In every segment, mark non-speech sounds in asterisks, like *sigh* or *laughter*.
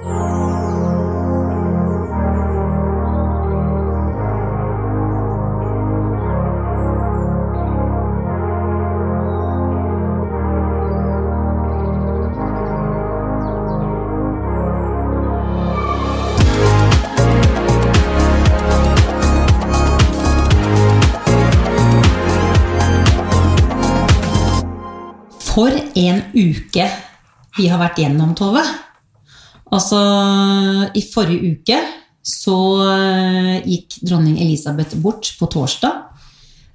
For en uke vi har vært gjennom, Tove. Altså, i forrige uke så eh, gikk dronning Elisabeth bort på torsdag.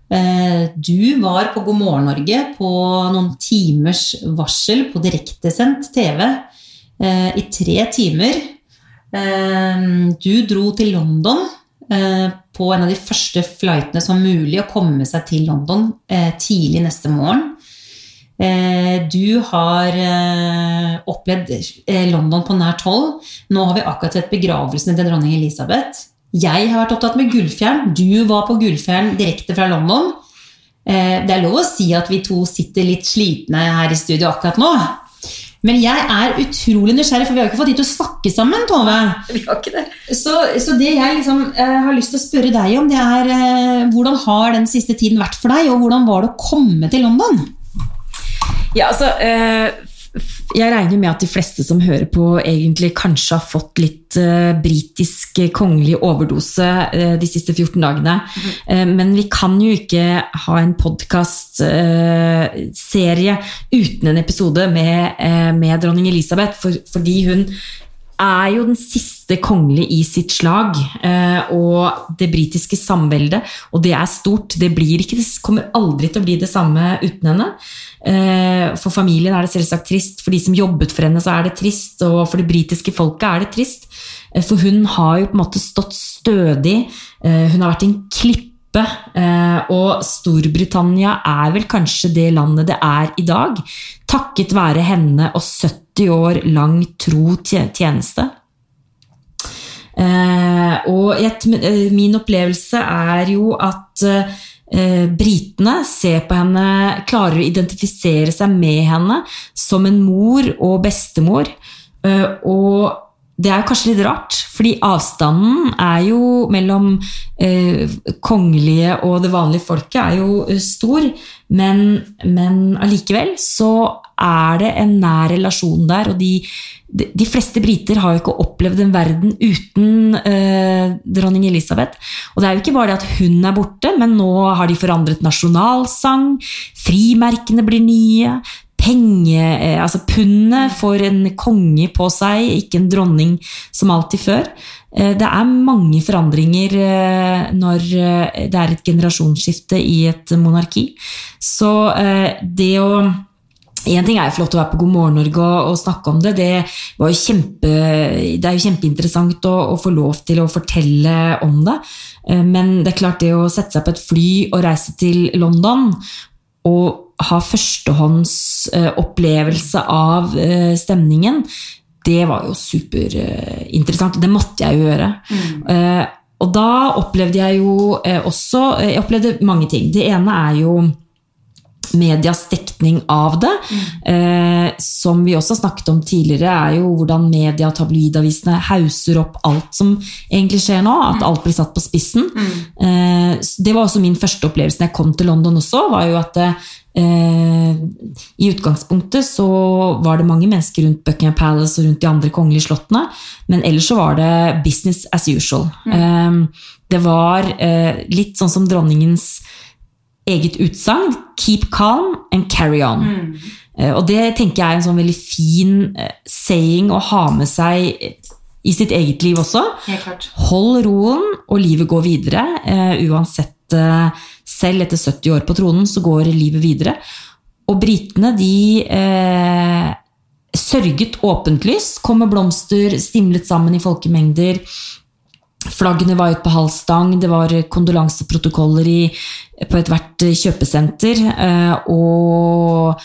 Eh, Du var på God morgen Norge på noen timers varsel på direktesendt TV eh, i tre timer. Du dro til London på en av de første flightene som var mulig å komme seg til London tidlig neste morgen. Eh, Du har eh, opplevd eh, London på nært hold. Nå har vi akkurat sett begravelsen til dronning Elisabeth. Jeg har vært opptatt med Gullfjern. Du var på Gullfjern direkte fra London. Eh, Det er lov å si at vi to sitter litt slitne her i studio akkurat nå. Men jeg er utrolig nysgjerrig, for vi har ikke fått tid til å snakke sammen, Tove. *laughs* Vi har ikke det. Så, så det jeg liksom, eh, har lyst til å spørre deg om, det er eh, hvordan har den siste tiden vært for deg, og hvordan var det å komme til London? Ja, altså, eh, jeg regner med at de fleste som hører på, egentlig kanskje har fått litt eh, britisk eh, kongelig overdose de siste 14 dagene. Eh, men vi kan jo ikke ha en podkastserie uten en episode med, med dronning Elisabeth, fordi hun er jo den siste kongelige i sitt slag. eh, Og det britiske samveldet, og det er stort, det ikke, det kommer aldri til å bli det samme uten henne. Eh, For familien er det selvsagt trist, for de som jobbet for henne så er det trist, og for det britiske folket er det trist. Eh, For hun har jo på en måte stått stødig, hun har vært en klippe, eh, og Storbritannia er vel kanskje det landet det er i dag, takket være henne og 70 år lang tro tjeneste. Eh, og eh, min opplevelse er jo at britene ser på henne, klarer å identifisere seg med henne som en mor og bestemor. Og det er kanskje litt rart, fordi avstanden er jo mellom eh, kongelige og det vanlige folket er jo eh, stor, men, men allikevel så er det en nær relasjon der, og de, de, de fleste briter har jo ikke opplevd en verden uten eh, dronning Elisabeth. Og det er jo ikke bare det at hun er borte, men nå har de forandret nasjonalsang, frimerkene blir nye, penge, eh, altså pundet får en konge på seg, ikke en dronning som alltid før. Eh, Det er mange forandringer eh, når det er et generasjonsskifte i et monarki. Så det å en ting er jo flott å være på God morgen Norge og, og snakke om det. Det, kjempe, det er jo kjempeinteressant å, å få lov til å fortelle om det. Men det er klart det å sette seg på et fly og reise til London og ha førstehånds eh, av eh, stemningen, det var jo superinteressant. Det måtte jeg jo gjøre. Eh, og da opplevde jeg jo også Jeg opplevde mange ting. Det ene er jo medias dekning av det. Eh, som vi også snakket om tidligere, er jo hvordan media og tabloidavisene hauser opp alt som egentlig skjer nå. At alt blir satt på spissen. Eh, det var også min første opplevelse når jeg kom til London også. var jo at eh, I utgangspunktet så var det mange mennesker rundt Buckingham Palace og rundt de andre kongelige slottene, men ellers så var det business as usual. Eh, det var eh, litt sånn som dronningens eget utsagn 'keep calm and carry on'. Mm. Og det tenker jeg er en sånn veldig fin eh, saying å ha med seg i sitt eget liv også. Hold roen, og livet går videre. eh, uansett, eh, selv etter 70 år på tronen, så går livet videre. Og britene, de eh, sørget åpenlyst. Kom med blomster, stimlet sammen i folkemengder. Flaggene var ute på halv stang, det var kondolanseprotokoller i, på ethvert kjøpesenter. eh, Og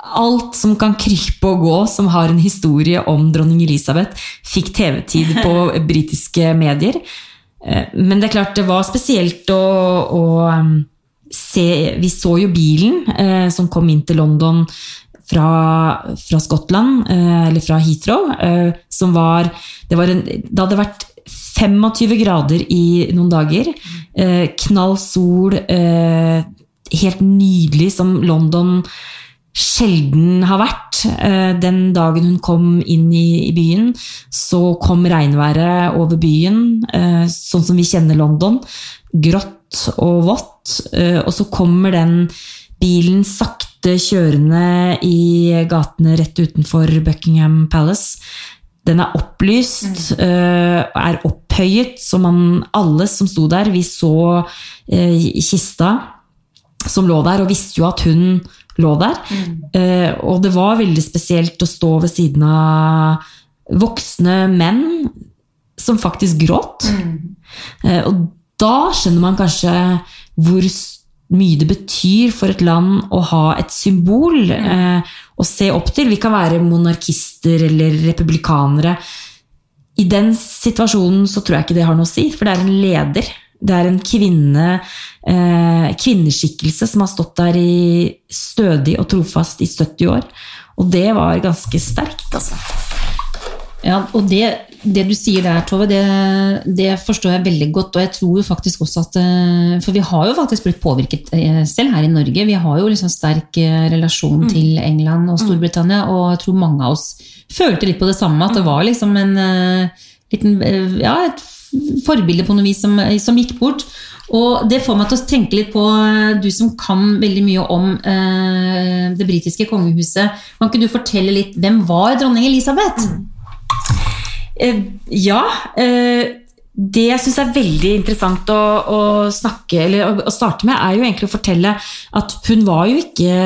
alt som kan krype og gå som har en historie om dronning Elisabeth, fikk TV-tid på *laughs* britiske medier. Eh, Men det er klart det var spesielt å, å se Vi så jo bilen eh, som kom inn til London fra, fra Skottland, eh, eller fra Heathrow, eh, som var Det, var en, det hadde vært 25 grader i noen dager. Eh, knall sol. Eh, helt nydelig, som London sjelden har vært. Eh, den dagen hun kom inn i, i byen, så kom regnværet over byen, eh, sånn som vi kjenner London. Grått og vått. Eh, og så kommer den bilen sakte kjørende i gatene rett utenfor Buckingham Palace. Den er opplyst, mm. er opphøyet, så man, alle som sto der, vi så kista som lå der, og visste jo at hun lå der. Mm. Uh, og det var veldig spesielt å stå ved siden av voksne menn som faktisk gråt. Mm. Og da skjønner man kanskje hvor mye det betyr for et land å ha et symbol mm. uh, å se opp til. Vi kan være monarkister eller republikanere. I den situasjonen så tror jeg ikke det har noe å si, for det er en leder. Det er en kvinne, eh, kvinneskikkelse som har stått der i stødig og trofast i 70 år. Og det var ganske sterkt, altså. Ja, og det, det du sier der, Tove, det, det, forstår jeg veldig godt. Og jeg tror jo faktisk også at eh, For vi har jo faktisk blitt påvirket eh, selv her i Norge. Vi har jo liksom sterk eh, relasjon mm. til England og Storbritannia, og jeg tror mange av oss følte litt på det samme. At det var liksom en liten Ja, et forbilde på noe vis som, som, gikk bort. Og det får meg til å tenke litt på du som kan veldig mye om eh, det britiske kongehuset. Kan ikke du fortelle litt hvem var dronning Elisabeth? Eh, ja. Eh, det jeg syns er veldig interessant å, å snakke, eller å, starte med, er jo egentlig å fortelle at hun var jo ikke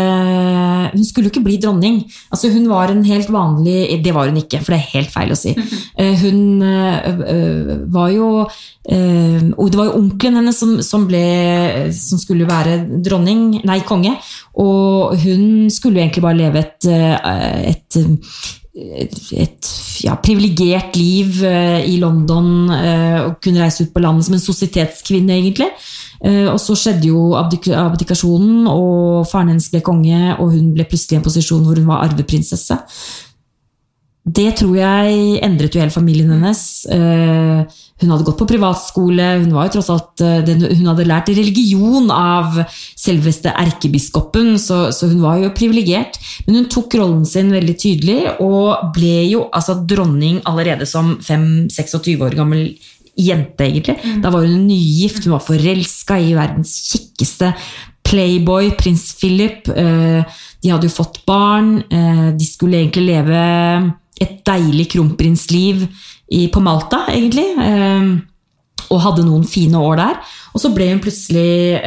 Hun skulle jo ikke bli dronning. Altså Hun var en helt vanlig Det var hun ikke, for det er helt feil å si. Eh, hun var jo Og Det var jo onkelen hennes som, som, ble, som skulle være dronning, nei, konge. Og hun skulle jo egentlig bare leve et, et et ja, privilegert liv uh, i London uh, og kunne reise ut på landet som en sosietetskvinne, egentlig. Uh, og så skjedde jo abdik abdikasjonen, og faren hennes ble konge, og hun ble plutselig i en posisjon hvor hun var arveprinsesse. Det tror jeg endret jo hele familien hennes. Hun hadde gått på privatskole, hun var jo tross alt hun hadde lært religion av selveste erkebiskopen, så, hun var jo privilegert. Men hun tok rollen sin veldig tydelig, og ble jo altså dronning allerede som 5-26 år gammel jente, egentlig. Mm. Da var hun nygift, hun var forelska i verdens kjekkeste playboy, prins Philip. Eh, de hadde jo fått barn. Eh, de skulle egentlig leve et deilig kronprinsliv på Malta, egentlig. Eh, og hadde noen fine år der. Og så ble hun plutselig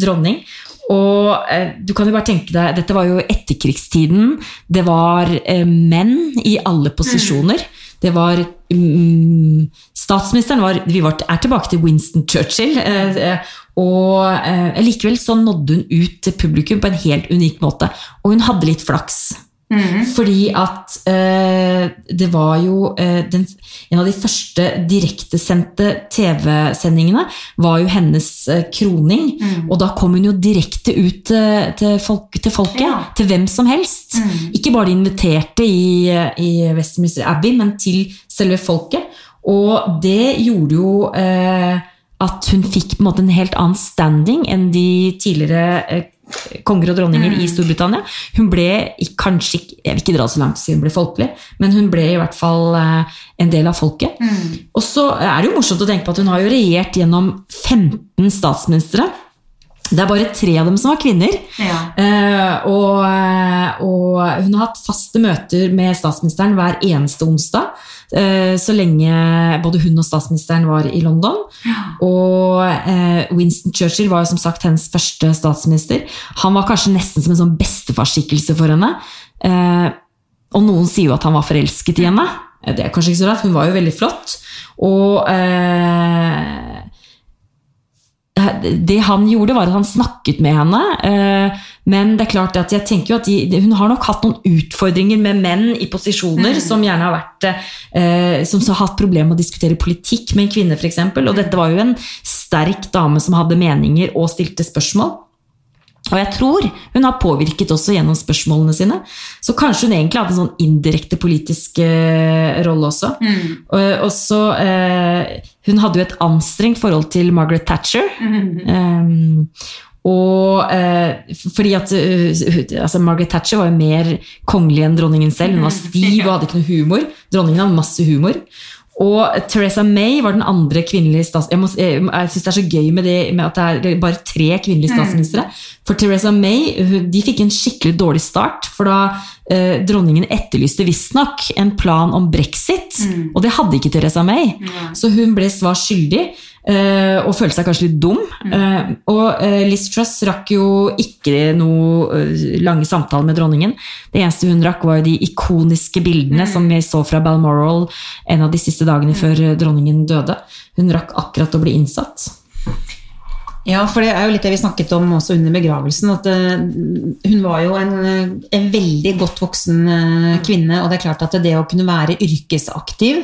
dronning. Og eh, du kan jo bare tenke deg, Dette var jo etterkrigstiden. Det var eh, menn i alle posisjoner. Det var mm, Statsministeren var, Vi var, er tilbake til Winston Churchill. Eh, eh og eh, likevel så nådde hun ut til publikum på en helt unik måte. Og hun hadde litt flaks. Mm. Fordi at eh, det var jo eh, den, En av de første direktesendte TV-sendingene var jo hennes eh, kroning. Mm. Og da kom hun jo direkte ut til, folk, til folket. Ja. Til hvem som helst. Mm. Ikke bare de inviterte i, i, Westminster Abbey, men til selve folket. Og det gjorde jo eh, at hun fikk en, en helt annen standing enn de tidligere eh, konger og dronninger mm. i Storbritannia. Hun ble kanskje Jeg vil ikke dra så langt siden hun ble folkelig, men hun ble i hvert fall eh, en del av folket. Mm. Og så er det jo morsomt å tenke på at hun har jo regjert gjennom 15 statsministre. Det er bare tre av dem som var kvinner. Ja. Eh, og, eh, og, hun har hatt faste møter med statsministeren hver eneste onsdag. Eh, så lenge både hun og statsministeren var i London. Ja. Og eh, Winston Churchill var jo som sagt hennes første statsminister. Han var kanskje nesten som en sånn bestefarskikkelse for henne. og noen sier jo at han var forelsket i henne. Det er kanskje ikke så rart, hun var jo veldig flott. Og det han gjorde, var at han snakket med henne. Eh, men det er klart at jeg tenker jo at de, hun har nok hatt noen utfordringer med menn i posisjoner mm. som gjerne har vært eh, som har hatt problemer med å diskutere politikk med en kvinne, f.eks. Og dette var jo en sterk dame som hadde meninger og stilte spørsmål. Og jeg tror hun har påvirket også gjennom spørsmålene sine. Så kanskje hun egentlig hadde en sånn indirekte politisk uh, rolle også. Mm. Uh, også uh, Hun hadde jo et anstrengt forhold til Margaret Thatcher. Um, og eh, fordi at altså Margaret Thatcher var jo mer kongelig enn dronningen selv. Hun var stiv *laughs* og hadde ikke noe humor. Dronningen hadde masse humor. Og Teresa May var den andre kvinnelige statsministeren. Jeg, jeg, syns det er så gøy med, det, med at det er bare tre kvinnelige statsministre. For Teresa May de fikk en skikkelig dårlig start. For da eh, dronningen etterlyste visstnok en plan om brexit. Og det hadde ikke Teresa May. Så hun ble svar skyldig. Eh, og følte seg kanskje litt dum. Eh, og eh, Liz Truss rakk jo ikke noe lange samtaler med dronningen. Det eneste hun rakk, var jo de ikoniske bildene som vi så fra Balmoral en av de siste dagene før eh, dronningen døde. Hun rakk akkurat å bli innsatt. Ja, for det er jo litt det vi snakket om også under begravelsen. At eh, hun var jo en, eh, en veldig godt voksen eh, kvinne. Og det er klart at det å kunne være yrkesaktiv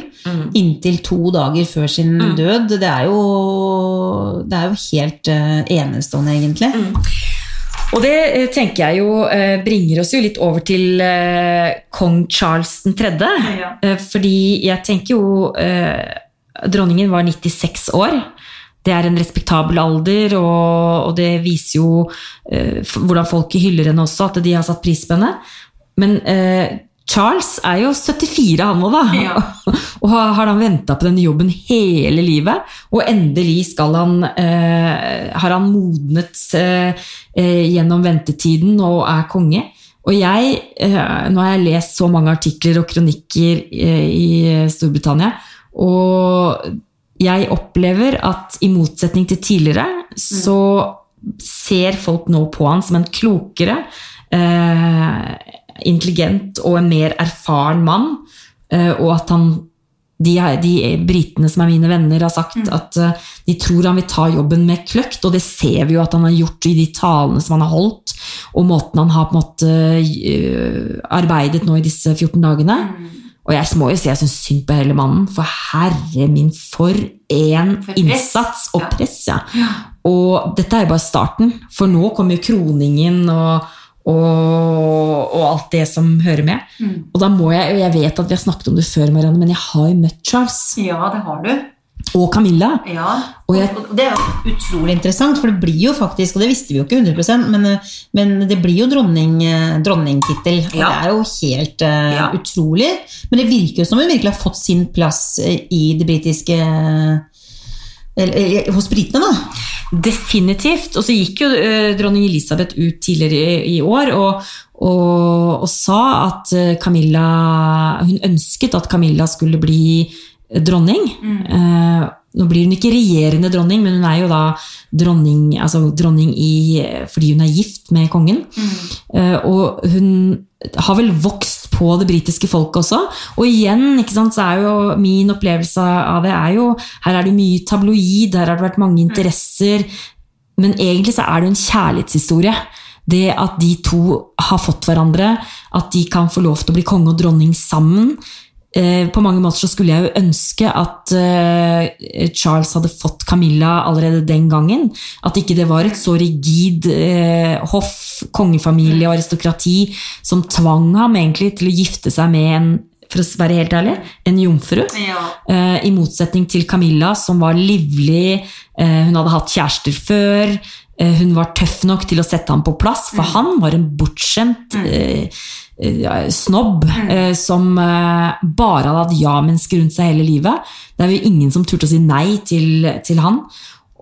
inntil to dager før sin død, det er jo, det er jo helt enestående, egentlig. Og det tenker jeg jo bringer oss jo litt over til kong Charles 3. Ja. Fordi jeg tenker jo Dronningen var 96 år. Det er en respektabel alder, og, og det viser jo eh, hvordan folk hyller henne også, at de har satt pris på henne. Men eh, Charles er jo 74 han nå, da. Ja. *laughs* og har, har han venta på denne jobben hele livet. Og endelig skal han, eh, har han modnet eh, gjennom ventetiden og er konge. Og jeg, eh, nå har jeg lest så mange artikler og kronikker eh, i Storbritannia, og jeg opplever at i motsetning til tidligere, så ser folk nå på han som en klokere, eh, intelligent og en mer erfaren mann. Eh, og at han de, de britene som er mine venner, har sagt at eh, de tror han vil ta jobben med kløkt, og det ser vi jo at han har gjort i de talene som han har holdt, og måten han har på en måte eh, arbeidet nå i disse 14 dagene. Og jeg må jo si jeg syns synd på hele mannen, for herre min, for en For innsats og Ja. press. Ja. Og dette er jo bare starten, for nå kommer jo kroningen og, og, og alt det som hører med. Og da må jeg, og jeg vet at vi har snakket om det før, Marianne, men jeg har jo møtt Charles Ja, det har du. Og Camilla. Ja, Og og, jeg- det er jo utrolig interessant, for det blir jo faktisk, og det visste vi jo ikke 100 men, men det blir jo dronning, eh, dronningtittel. Og Ja. det er jo helt uh, Ja. utrolig. Men det virker jo som hun virkelig har fått sin plass eh, i det britiske eller, Hos britene, da. Definitivt. Og så gikk jo uh, dronning Elisabeth ut tidligere i, i år og, og, og sa at Camilla Hun ønsket at Camilla skulle bli dronning. Eh, nå blir hun ikke regjerende dronning, men hun er jo da dronning, altså dronning i, fordi hun er gift med kongen. Eh, og hun har vel vokst på det britiske folket også. Og igjen, ikke sant, så er jo min opplevelse av det er jo Her er det mye tabloid, her har det vært mange interesser. Men egentlig så er det en kjærlighetshistorie. Det at de to har fått hverandre, at de kan få lov til å bli konge og dronning sammen. Eh, På mange måter så skulle jeg jo ønske at eh, Charles hadde fått Camilla allerede den gangen. At ikke det var et så rigid eh, hoff, kongefamilie og aristokrati som tvang ham egentlig til å gifte seg med en for å være helt ærlig, en jomfru. Eh, I motsetning til Camilla, som var livlig, hun hadde hatt kjærester før. Hun var tøff nok til å sette ham på plass, for han var en bortskjemt ja, snobb eh, som eh, bare hadde hatt ja-mennesker rundt seg hele livet. Det er jo ingen som turte å si nei til, til han.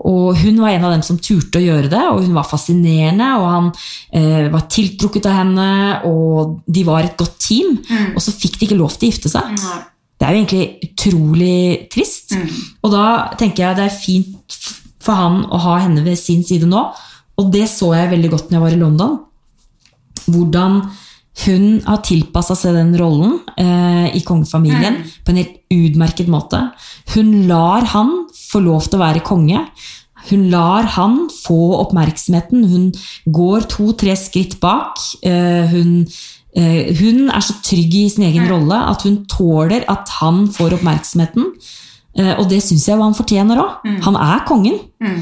Og hun var en av dem som turte å gjøre det, og hun var fascinerende, og han eh, var tiltrukket av henne, og de var et godt team. Og så fikk de ikke lov til å gifte seg. Det er jo egentlig utrolig trist. Og da tenker jeg det er fint for han å ha henne ved sin side nå. Og det så jeg veldig godt når jeg var i London. Hvordan hun har tilpassa seg den rollen eh, i kongefamilien på en helt utmerket måte. Hun lar han få lov til å være konge. Hun lar han få oppmerksomheten. Hun går to-tre skritt bak. Eh, hun, eh, hun er så trygg i sin egen rolle at hun tåler at han får oppmerksomheten. Eh, og det syns jeg han fortjener òg. Han er kongen. Mm.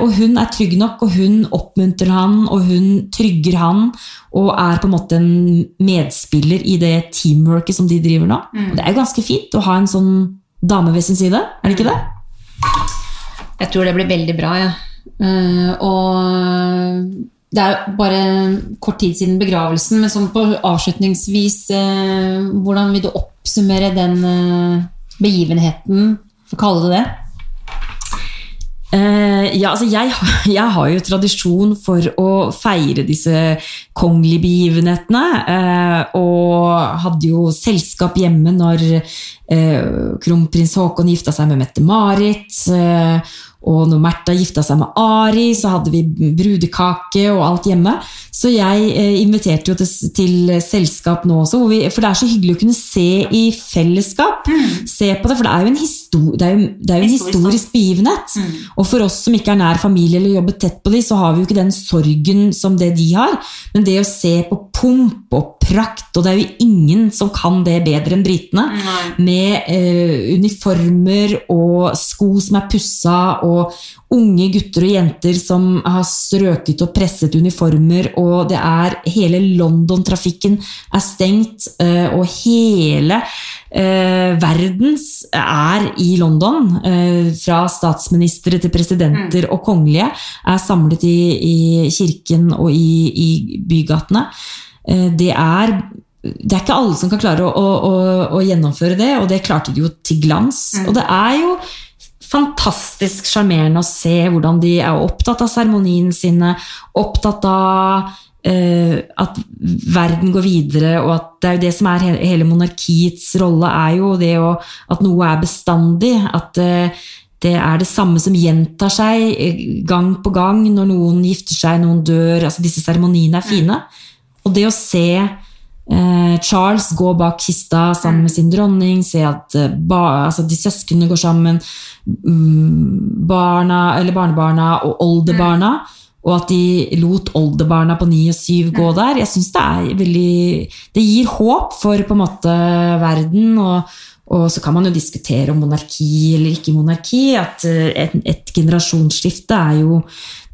og hun er trygg nok, og hun oppmuntrer han, og hun trygger han. Og er på en måte en medspiller i det teamworket som de driver nå. Og det er jo ganske fint å ha en sånn dame ved sin side, er det ikke det? Jeg tror det blir veldig bra, ja. Eh, og det er bare kort tid siden begravelsen, men sånn på avslutningsvis eh, Hvordan vil du oppsummere den eh, begivenheten, for å kalle det det? Uh, ja, altså jeg, *laughs* jeg har jo tradisjon for å feire disse kongelige begivenhetene. Uh, og hadde jo selskap hjemme når uh, kronprins Haakon gifta seg med Mette-Marit. Og når Märtha gifta seg med Ari, så hadde vi brudekake og alt hjemme. Så jeg eh, inviterte jo til, til selskap nå også, vi, for det er så hyggelig å kunne se i fellesskap. Se på det, for det er jo en, histo- det er jo, det er jo en Historisk, begivenhet. begivenhet. Og for oss som ikke er nær familie eller jobber tett på de, så har vi jo ikke den sorgen som det de har. Men det å se på pump og prakt, og det er jo ingen som kan det bedre enn britene, med eh, uniformer og sko som er pussa, og unge gutter og jenter som har strøket og presset uniformer, og det er hele London-trafikken er stengt, eh, og hele eh, verdens er i London. Eh, fra statsministre til presidenter og kongelige er samlet i, i kirken og i, i bygatene. Eh, det er det er ikke alle som kan klare å, å, å, å gjennomføre det, og det klarte de jo til glans. Og det er jo fantastisk sjarmerende å se hvordan de er opptatt av seremoniene sine, opptatt av eh, at verden går videre, og at det er jo det som er hele, monarkiets rolle, er jo det å, at noe er bestandig. At eh, det er det samme som gjentar seg gang på gang når noen gifter seg, noen dør. altså Disse seremoniene er fine. Og det å se eh, Charles gå bak kista sammen med sin dronning, se at eh, ba, altså de søsknene går sammen, mm, barna, eller barnebarna og oldebarna, og at de lot oldebarna på ni og syv gå der. Jeg synes det er veldig Det gir håp for på en måte verden. og og så kan man jo diskutere om monarki eller ikke monarki. At eh, et, et generasjonsskifte er jo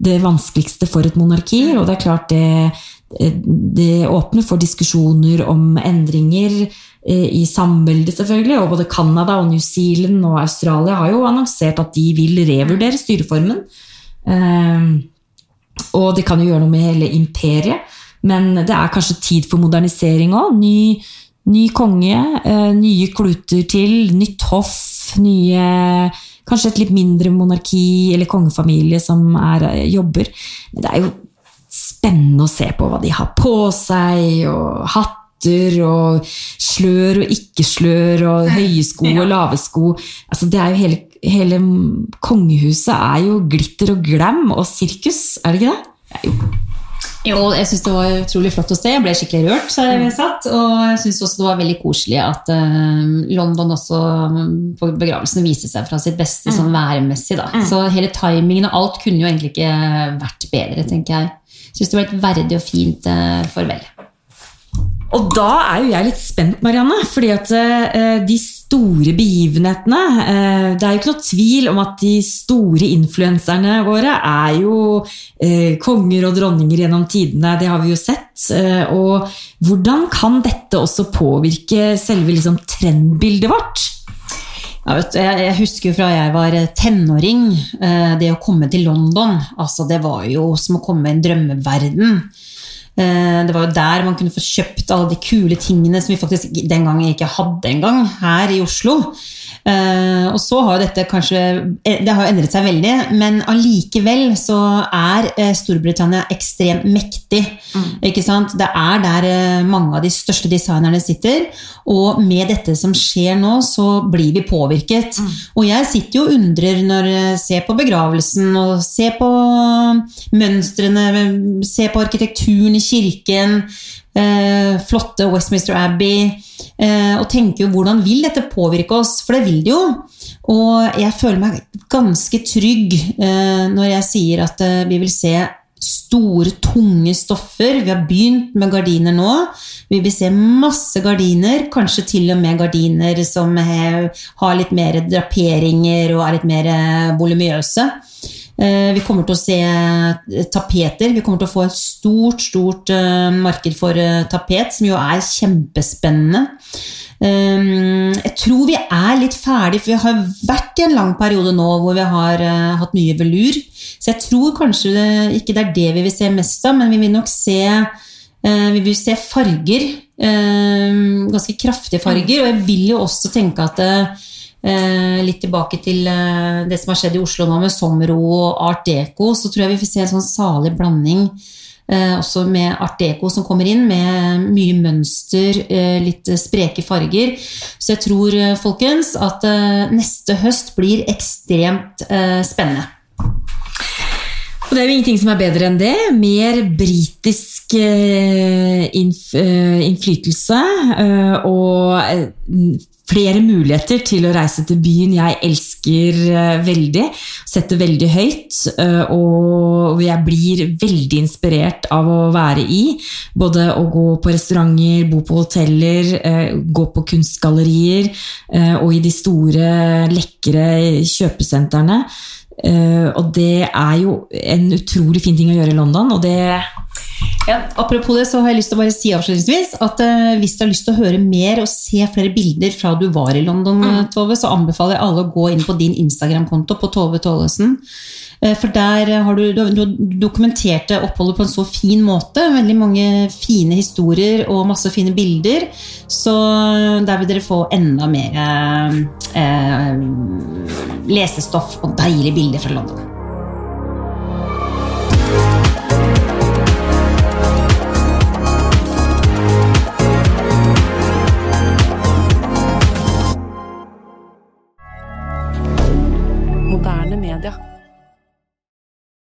det vanskeligste for et monarki. Og det er klart det, det åpner for diskusjoner om endringer eh, i samveldet, selvfølgelig. Og både Canada og New Zealand og Australia har jo annonsert at de vil revurdere styreformen. Eh, og det kan jo gjøre noe med hele imperiet. Men det er kanskje tid for modernisering òg. Ny, ny konge, eh, nye kluter til, nytt hoff, nye Kanskje et litt mindre monarki eller kongefamilie som er, eh, jobber. Men det er jo spennende å se på hva de har på seg, og hatter og slør og ikke-slør, og *laughs* høye sko og lave sko. Altså, det er jo hele, hele kongehuset er jo glitter og glam og sirkus, er det ikke det? er jo Jo, jeg syns det var utrolig flott å se. Jeg ble skikkelig rørt. Så jeg satt, og jeg syns også det var veldig koselig at eh, London også mm, på begravelsen viste seg fra sitt beste sånn værmessig. Da. Så hele timingen og alt kunne jo egentlig ikke vært bedre, tenker jeg. Syns det var et verdig og fint eh, farvel. Og da er jo jeg litt spent, Marianne. fordi at eh, de store begivenhetene eh, Det er jo ikke noe tvil om at de store influenserne våre er jo konger og dronninger gjennom tidene. Det har vi jo sett. Og hvordan kan dette også påvirke selve liksom, trendbildet vårt? Ja, du, jeg, jeg husker fra jeg var tenåring, eh, det å komme til London, altså det var jo som å komme i en drømmeverden. Eh, Det var jo der man kunne få kjøpt alle de kule tingene som vi faktisk den gangen ikke hadde engang, her i Oslo. Eh, Og så har dette kanskje Det har endret seg veldig, men allikevel så er eh, Storbritannia ekstremt mektig. Ikke sant? Det er der eh, mange av de største designerne sitter. Og med dette som skjer nå, så blir vi påvirket. Og jeg sitter jo og undrer når jeg ser på begravelsen og ser på mønstrene, ser på arkitekturen i kirken, eh, flotte Westminster Abbey, eh, og tenker jo hvordan vil dette påvirke oss? For det vil det jo. Og jeg føler meg ganske trygg eh, når jeg sier at eh, vi vil se store, tunge stoffer. Vi har begynt med gardiner nå. Vi vil se masse gardiner, kanskje til og med gardiner som har litt mer draperinger og er litt mer volumiøse. Eh, vi kommer til å se tapeter. Vi kommer til å få et stort, stort eh, marked for eh, tapet, som jo er kjempespennende. Jeg tror vi er litt ferdig, for vi har vært i en lang periode nå hvor vi har hatt mye velur. Så jeg tror kanskje det, ikke det er det vi vil se mest av, men vi vil nok se, vi vil se farger. Ganske kraftige farger. Og jeg vil jo også tenke at Eh, litt tilbake til eh, det som har skjedd i Oslo nå med Somro og Art Deco, så tror jeg vi får se en sånn salig blanding eh, også med Art Deco som kommer inn, med mye mønster, litt spreke farger. Så jeg tror, folkens, at neste høst blir ekstremt spennende. Det er jo ingenting som er bedre enn det. Mer britisk innflytelse og flere muligheter til å reise til byen jeg elsker veldig. Setter veldig høyt. Og jeg blir veldig inspirert av å være i. Både å gå på restauranter, bo på hoteller, gå på kunstgallerier og i de store, lekre kjøpesentrene. Og det er jo en utrolig fin ting å gjøre i London, og det ja, apropos det, så har jeg lyst til å bare si avslutningsvis at uh, hvis du har lyst til å høre mer og se flere bilder fra du var i London, mm. Tove, så anbefaler jeg alle å gå inn på din Instagram-konto på Tove Tollesen. Uh, for der har du, du, du dokumentert oppholdet på en så fin måte. Veldig mange fine historier og masse fine bilder. Så der vil dere få enda mer uh, lesestoff og deilige bilder fra London.